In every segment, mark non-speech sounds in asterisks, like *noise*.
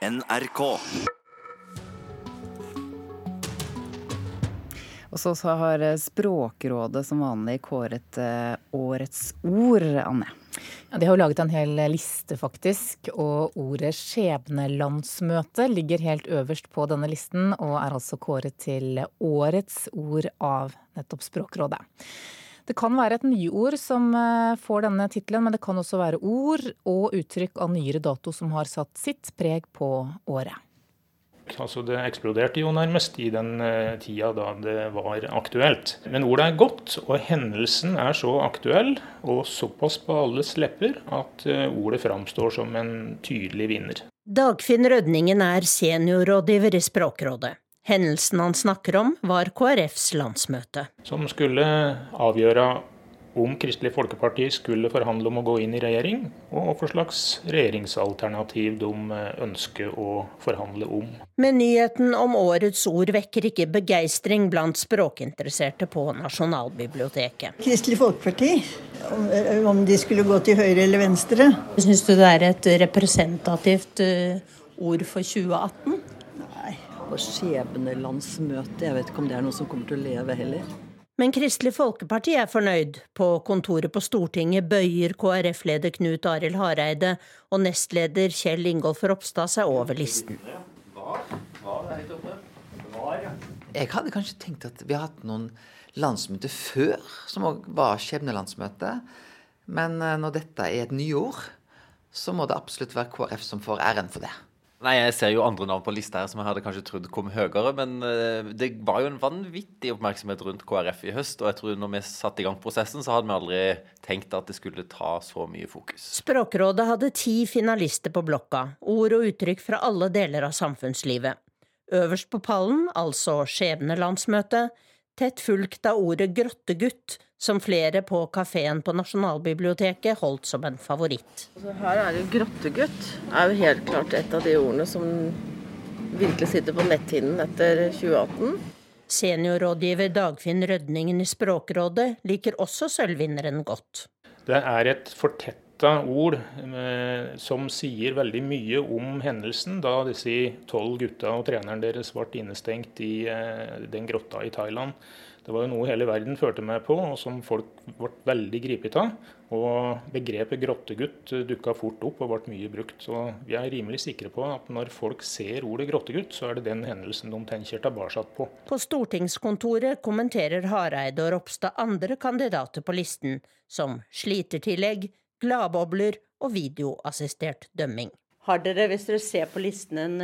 NRK. Og så, så har Språkrådet som vanlig kåret eh, årets ord, Anne. Ja, de har jo laget en hel liste, faktisk. Og ordet skjebnelandsmøte ligger helt øverst på denne listen, og er altså kåret til årets ord av nettopp Språkrådet. Det kan være et nyord som eh, får denne tittelen, men det kan også være ord og uttrykk av nyere dato som har satt sitt preg på året. Altså Det eksploderte jo nærmest i den uh, tida da det var aktuelt. Men ordet er godt, og hendelsen er så aktuell og såpass på alles lepper at uh, ordet framstår som en tydelig vinner. Dagfinn Rødningen er seniorrådgiver i Språkrådet. Hendelsen han snakker om, var KrFs landsmøte. Som skulle avgjøre om Kristelig Folkeparti skulle forhandle om å gå inn i regjering, og hva slags regjeringsalternativ de ønsker å forhandle om. Men nyheten om årets ord vekker ikke begeistring blant språkinteresserte på Nasjonalbiblioteket. Kristelig Folkeparti, om de skulle gå til høyre eller venstre. Syns du det er et representativt eh, ord for 2018? På skjebnelandsmøte. Jeg vet ikke om det er noe som kommer til å leve heller. Men Kristelig Folkeparti er fornøyd. På kontoret på Stortinget bøyer KrF-leder Knut Arild Hareide og nestleder Kjell Ingolf Ropstad seg over listen. Jeg hadde kanskje tenkt at vi har hatt noen landsmøter før som òg var skjebnelandsmøte. Men eh, når dette er et nyord, så må det absolutt være KrF som får æren for det. Nei, Jeg ser jo andre navn på lista her som jeg hadde kanskje trodd kom høyere. Men uh, det var jo en vanvittig oppmerksomhet rundt KrF i høst. Og jeg tror når vi satte i gang prosessen, så hadde vi aldri tenkt at det skulle ta så mye fokus. Språkrådet hadde ti finalister på blokka. Ord og uttrykk fra alle deler av samfunnslivet. Øverst på pallen, altså skjebnelandsmøtet, tett fulgt av ordet grottegutt, som flere på kafeen på Nasjonalbiblioteket holdt som en favoritt. Altså her er jo 'grottegutt' er jo helt klart et av de ordene som virkelig sitter på netthinnen etter 2018. Seniorrådgiver Dagfinn Rødningen i Språkrådet liker også sølvvinneren godt. Det er et fortetta ord eh, som sier veldig mye om hendelsen da disse tolv gutta og treneren deres ble innestengt i eh, den grotta i Thailand. Det var jo noe hele verden førte meg på, og som folk ble veldig gripet av. Og begrepet grottegutt dukka fort opp og ble mye brukt. Så vi er rimelig sikre på at når folk ser ordet grottegutt, så er det den hendelsen de tenker tilbake på. På stortingskontoret kommenterer Hareide og Ropstad andre kandidater på listen, som slitertillegg, gladbobler og videoassistert dømming. Har dere, hvis dere ser på listen, en,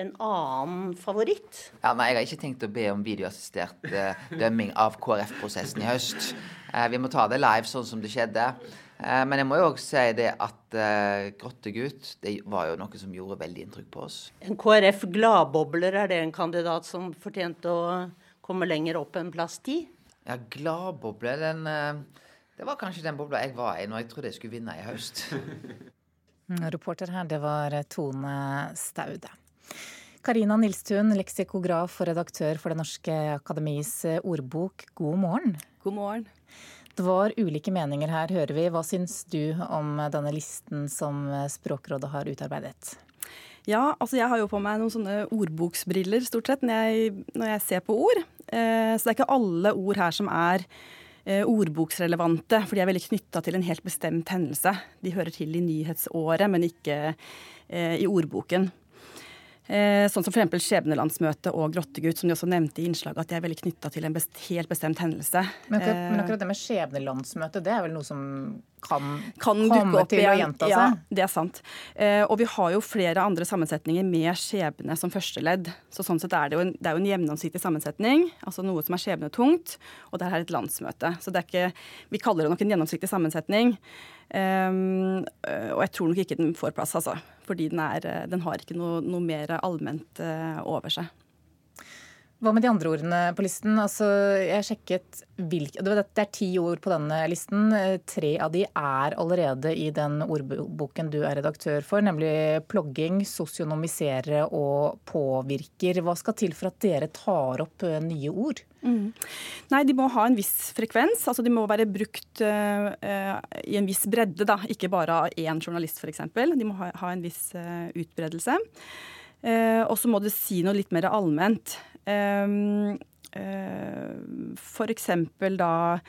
en, annen favoritt? Ja, nei, Jeg har ikke tenkt å be om videoassistert eh, dømming av KrF-prosessen i høst. Eh, vi må ta det live sånn som det skjedde. Eh, men jeg må jo også si det at eh, Grottegutt det var jo noe som gjorde veldig inntrykk på oss. En KrF-gladbobler, er det en kandidat som fortjente å komme lenger opp enn plass ti? Ja, gladboble, den Det var kanskje den bobla jeg var i når jeg trodde jeg skulle vinne i høst. *laughs* Mm, reporter her, det var Tone Staude. Karina Nilstun, leksikograf og redaktør for Det Norske Akademis ordbok, god morgen. God morgen. Det var ulike meninger her, hører vi. Hva syns du om denne listen som Språkrådet har utarbeidet? Ja, altså jeg har jo på meg noen sånne ordboksbriller stort sett når jeg, når jeg ser på ord. Eh, så det er ikke alle ord her som er Eh, ordboksrelevante, for de er veldig knytta til en helt bestemt hendelse. De hører til i nyhetsåret, men ikke eh, i ordboken. Eh, sånn som f.eks. skjebnelandsmøte og Grottegutt, som de også nevnte i innslaget, at de er veldig knytta til en best, helt bestemt hendelse. Men akkurat, men akkurat, det med skjebnelandsmøte, det er vel noe som kan, kan komme til å gjenta seg? Ja, det er sant. Eh, og vi har jo flere andre sammensetninger med skjebne som førsteledd. Så sånn sett er det jo en, det jo en gjennomsiktig sammensetning, altså noe som er skjebnetungt, og det er et landsmøte. Så det er ikke Vi kaller det nok en gjennomsiktig sammensetning. Um, og jeg tror nok ikke den får plass, altså. Fordi den, er, den har ikke noe, noe mer allment uh, over seg. Hva med de andre ordene på listen? Altså, jeg sjekket hvilke, Det er ti ord på denne listen. Tre av de er allerede i den ordboken du er redaktør for, nemlig plogging, sosionomisere og påvirker. Hva skal til for at dere tar opp nye ord? Mm. Nei, de må ha en viss frekvens. altså De må være brukt uh, uh, i en viss bredde, da. Ikke bare av én journalist, f.eks. De må ha, ha, en viss uh, utbredelse. og så må det si noe litt mer allment. Um, for eksempel da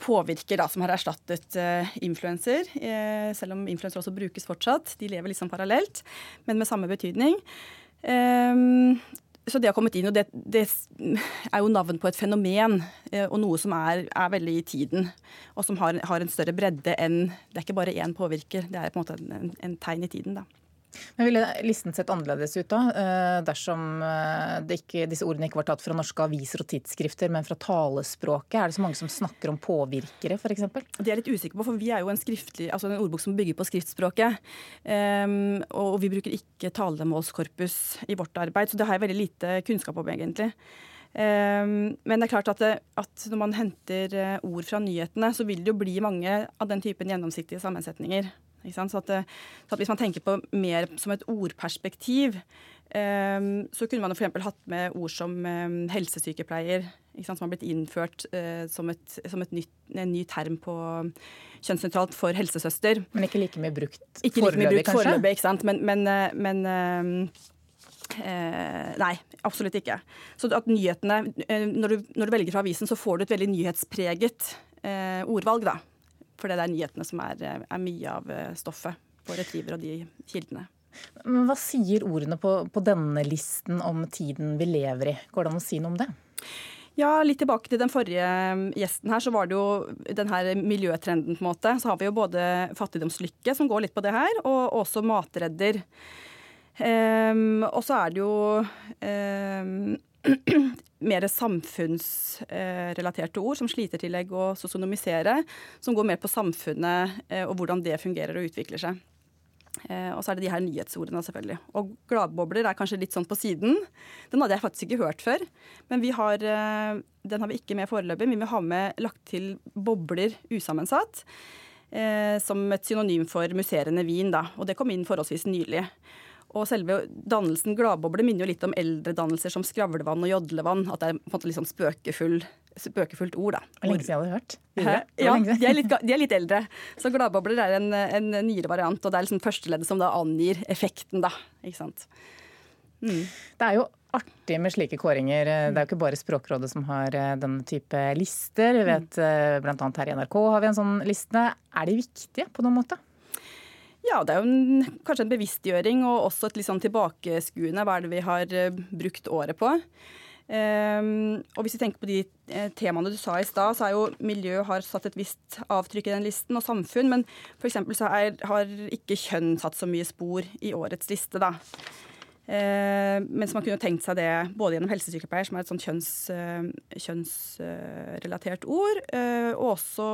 påvirker, da, som har erstattet uh, influenser. Uh, selv om influenser også brukes fortsatt. De lever liksom parallelt, men med samme betydning. Um, så det har kommet inn, og det, det, er jo navn på et fenomen eh, og noe som er, er veldig i tiden. Og som har, har, en større bredde enn Det er ikke bare én påvirker, det er på en måte en, en tegn i tiden. da. Men Ville listen sett annerledes ut da, eh, dersom eh, ikke, disse ordene ikke var tatt fra norske aviser og tidsskrifter, men fra talespråket? Er det så mange som snakker om påvirkere, f.eks.? Det er jeg litt usikker på, for vi er jo en, altså en ordbok som bygger på skriftspråket. Um, og vi bruker ikke talemålskorpus i vårt arbeid, så det har jeg veldig lite kunnskap om, egentlig. Um, men det er klart at, det, at, når man henter eh, ord fra nyhetene, så vil det jo bli mange av den typen gjennomsiktige sammensetninger. Så at, eh, så, at, Hvis man tenker på mer som et ordperspektiv, um, så kunne man f.eks. hatt med ord som um, helsesykepleier, som har blitt innført som, et, som et nytt, en ny term på kjønnsnøytralt for helsesøster. Men ikke like mye brukt foreløpig, kanskje? Foreløpig, ikke sant. Men, men, men Eh, nei, absolutt ikke. Så at nyhetene, når du, når du, velger fra avisen, så får du et veldig nyhetspreget eh, ordvalg, da. For det er nyhetene som er, er mye av eh, stoffet på Retriever og de kildene. Men Hva sier ordene på, på denne listen om tiden vi lever i? Går det an å si noe om det? Ja, litt tilbake til den forrige mm, gjesten her, så var det jo den her miljøtrenden, på en måte. Så har vi jo både fattigdomslykke, som går litt på det her, og også matredder. Um, og så er det jo um, *clears throat* mer samfunnsrelaterte ord, som slitertillegg og sosionomisere, som går mer på samfunnet eh, og hvordan det fungerer og utvikler seg. Eh, og så er det de her nyhetsordene, selvfølgelig. Og gladbobler er kanskje litt sånn på siden. Den hadde jeg faktisk ikke hørt før. Men vi har, eh, den har vi ikke med foreløpig. Vi vil ha med lagt til bobler usammensatt. som et synonym for musserende vin, da. Og det kom inn forholdsvis nylig. Og selve dannelsen gladboble minner jo litt om eldre dannelser som skravlevann og jodlevann. At det er på en måte liksom spøkefull, spøkefullt ord, da. Lenge siden har du hørt. Ja, de er, litt, de er, litt, eldre. Så gladbobler er en, en nyere variant, og det er liksom førsteleddet som da angir effekten, da. Ikke sant. Mm. Det er jo artig med slike kåringer. Det er jo ikke bare Språkrådet som har eh, denne type lister. Vi vet eh, bl.a. her i NRK har vi en sånn liste. Er de viktige på noen måte? Ja, det er jo en, kanskje en bevisstgjøring og også et litt sånn tilbakeskuende. Hva er det vi har uh, brukt året på? Um, og hvis vi tenker på de uh, temaene du sa i stad, så er jo miljø har satt et visst avtrykk i den listen, og samfunn. Men f.eks. så er, har ikke kjønn satt så mye spor i årets liste, da. Uh, mens man kunne tenkt seg det både gjennom helsesykepleier, som er et sånt kjønns, kjønnsrelatert ord, og også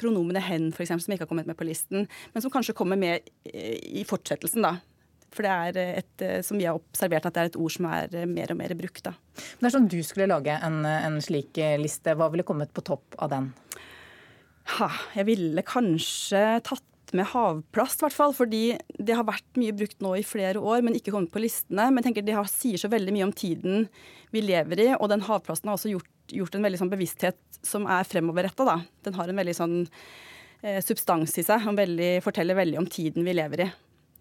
pronomenet 'hen', f.eks., som ikke har kommet med på listen, men som kanskje kommer med i fortsettelsen, da. For det er et, eh, som vi har observert, at det er et ord som er eh, mer og mer brukt. da. Det er som du skulle lage en, en slik eh, liste. Hva ville kommet på topp av den? Ha, jeg ville kanskje tatt med havplast, i hvert fall. Fordi det har vært mye brukt nå i flere år, men ikke kommet på listene. Men jeg tenker det har, sier så veldig mye om tiden vi lever i, og den havplasten har også gjort gjort en veldig sånn bevissthet som er fremoverretta. Den har en veldig sånn eh, substans i seg og veldig, forteller veldig om tiden vi lever i.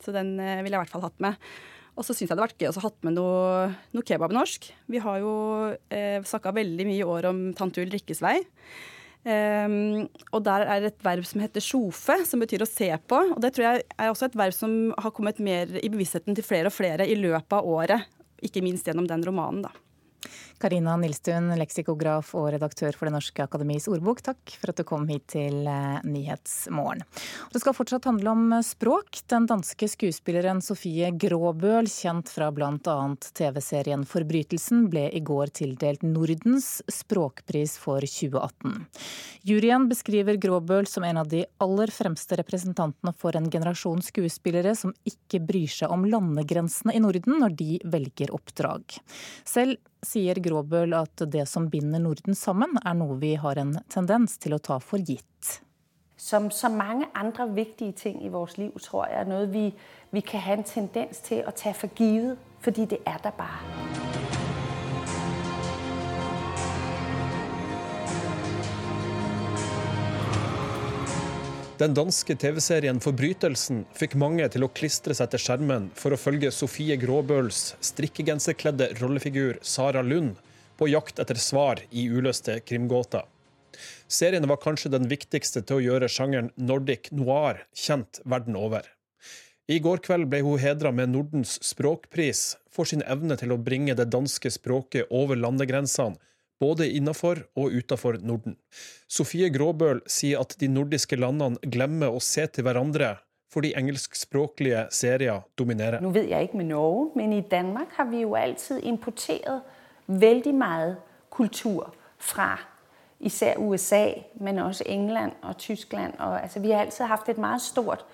Så den eh, ville jeg i hvert fall hatt med. Og så syns jeg det hadde vært gøy å ha med noe, noe kebabnorsk. Vi har jo eh, snakka veldig mye i år om tante Ulrikkes vei. Um, og der er et verb som heter sjofe, som betyr å se på. Og det tror jeg er også et verb som har kommet mer i bevisstheten til flere og flere i løpet av året. Ikke minst gjennom den romanen, da. Karina Nilstuen, leksikograf og redaktør for Det norske akademis ordbok, takk for at du kom hit til eh, Nyhetsmorgen. Det skal fortsatt handle om eh, språk. Den danske skuespilleren Sofie Gråbøl, kjent fra bl.a. TV-serien Forbrytelsen, ble i går tildelt Nordens språkpris for 2018. Juryen beskriver Gråbøl som en av de aller fremste representantene for en generasjon skuespillere som ikke bryr seg om landegrensene i Norden når de velger oppdrag. Selv sier Gråbøl at det som binder Norden sammen, er noe vi har en tendens til å ta for gitt. Som så mange andre viktige ting i vårt liv, tror jeg er noe vi, vi kan ha en tendens til å ta for givet, fordi det er der bare. Den danske TV-serien 'Forbrytelsen' fikk mange til å klistre seg til skjermen for å følge Sofie Gråbøls strikkegenserkledde rollefigur Sara Lund på jakt etter svar i uløste krimgåter. Serien var kanskje den viktigste til å gjøre sjangeren nordic noir kjent verden over. I går kveld ble hun hedra med Nordens språkpris for sin evne til å bringe det danske språket over landegrensene, både innafor og utafor Norden. Sofie Gråbøl sier at de nordiske landene glemmer å se til hverandre fordi engelskspråklige serier dominerer. Nå vet jeg ikke med Norge, men i Danmark har vi jo alltid importert veldig mye kultur fra især USA, men også England og Tyskland. Og, altså, vi har alltid hatt et meget stort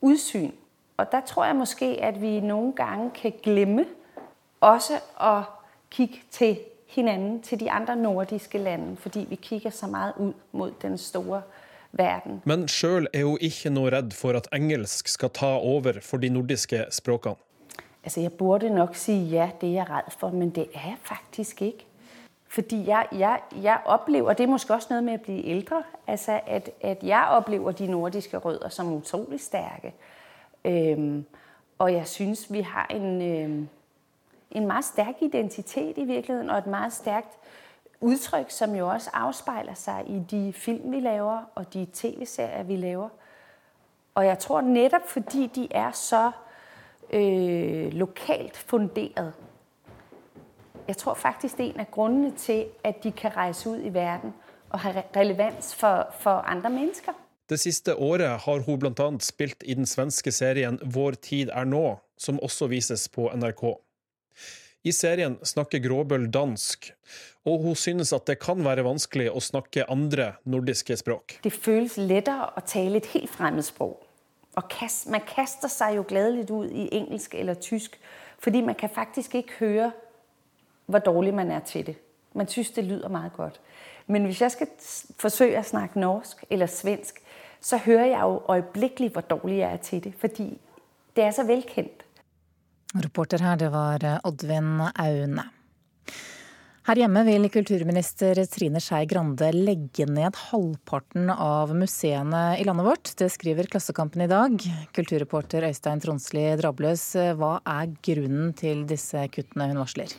udsyn. Og der tror jeg måske, at vi noen ganger kan glemme også å kikke til hinanden, til de andre nordiske landene, fordi vi kikker så mye ut mot den store verden. Men sjøl er hun ikke noe redd for at engelsk skal ta over for de nordiske språkene. Altså, jeg burde nok si ja, det er jeg redd for, men det er jeg faktisk ikke. Fordi jeg, jeg, jeg, opplever, det er måske også noe med å bli eldre, altså at, at, jeg opplever de nordiske rødder som utrolig sterke. Øhm, og jeg syns vi har en, øhm, en meget sterk identitet i virkeligheten, og et meget stærkt udtryk, som jo også avspeiler seg i de film vi laver, og de TV-serier vi laver. Og jeg tror netop, fordi de er så øh, lokalt funderet, jeg tror faktisk det er en av grunnene til at de kan reise ut i verden og ha relevans for, for andre mennesker. Det siste året har hun bl.a. spilt i den svenske serien Vår tid er nå, som også vises på NRK. I serien snakker Gråbøl dansk, og hun synes at det kan være vanskelig å snakke andre nordiske språk. Det føles lettere å tale et helt fremmedspråk. Og man kaster seg jo gledelig ut i engelsk eller tysk, fordi man kan faktisk ikke høre hvor dårlig man er til det. Man syns det lyder meget godt. Men hvis jeg skal forsøke å snakke norsk eller svensk, så hører jeg jo øyeblikkelig hvor dårlig jeg er til det. Fordi det er så velkjent. Reporter her, det var Oddvin Aune. Her hjemme vil kulturminister Trine Skei Grande legge ned halvparten av museene i landet vårt. Det skriver Klassekampen i dag. Kulturreporter Øystein Tronsli Drabløs, hva er grunnen til disse kuttene hun varsler?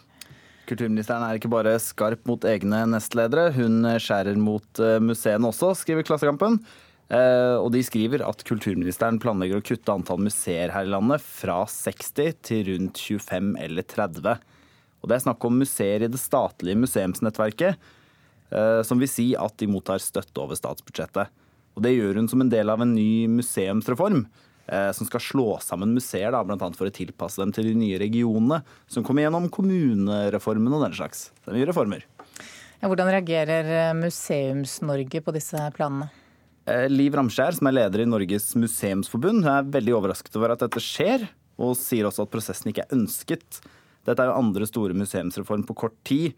Kulturministeren er ikke bare skarp mot egne nestledere, hun skjærer mot museene også, skriver Klassekampen. Og de skriver at kulturministeren planlegger å kutte antall museer her i landet fra 60 til rundt 25 eller 30. Og det er snakk om museer i det statlige museumsnettverket, som vil si at de mottar støtte over statsbudsjettet. Og det gjør hun som en del av en ny museumsreform, som skal slå sammen museer, bl.a. for å tilpasse dem til de nye regionene som kommer gjennom kommunereformen og den slags. Det er nye reformer. Ja, hvordan reagerer Museums-Norge på disse planene? Liv Ramskjær, som er leder i Norges museumsforbund, er veldig overrasket over at dette skjer, og sier også at prosessen ikke er ønsket. Dette er jo andre store museumsreform på kort tid,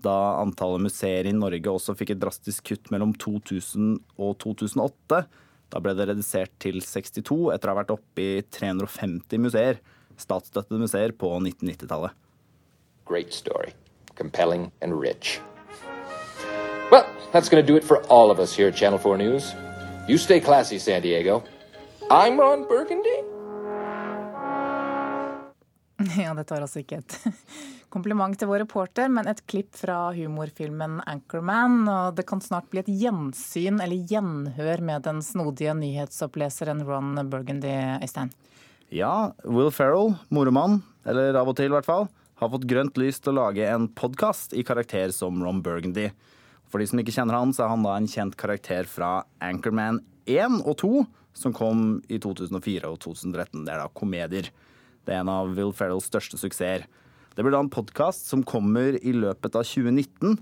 da antallet museer i Norge også fikk et drastisk kutt mellom 2000 og 2008. Da ble det redusert til 62, etter å ha vært oppe i 350 museer, statsstøttede museer, på 1990-tallet. Great story. Compelling and rich. That's going to do it for all of us here at Channel 4 News. You stay classy, San Diego. I'm Ron Burgundy. *laughs* Ja, dette var altså ikke et *laughs* kompliment til vår reporter, men et klipp fra humorfilmen Anchorman. Og det kan snart bli et gjensyn eller gjenhør med den snodige nyhetsoppleseren Ron Burgundy, Øystein. Ja, Will Ferrell, moromann, eller av og til i hvert fall, har fått grønt lys til å lage en podkast i karakter som Ron Burgundy. For de som ikke kjenner han, så er han da en kjent karakter fra Anchorman 1 og 2, som kom i 2004 og 2013. Det er da komedier. Det er en av Will Ferrells største suksesser. Det blir da en podkast som kommer i løpet av 2019.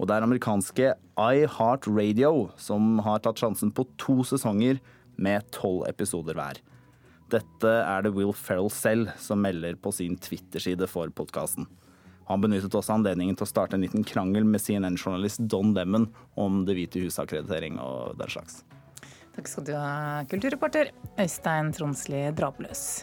Og det er amerikanske iHeart Radio som har tatt sjansen på to sesonger med tolv episoder hver. Dette er det Will Ferrell selv som melder på sin Twitter-side for podkasten. Han benyttet også anledningen til å starte en liten krangel med CNN-journalist Don Demon om Det hvite hus akkreditering og den slags. Takk skal du ha, kulturreporter Øystein Tronsli Drabløs.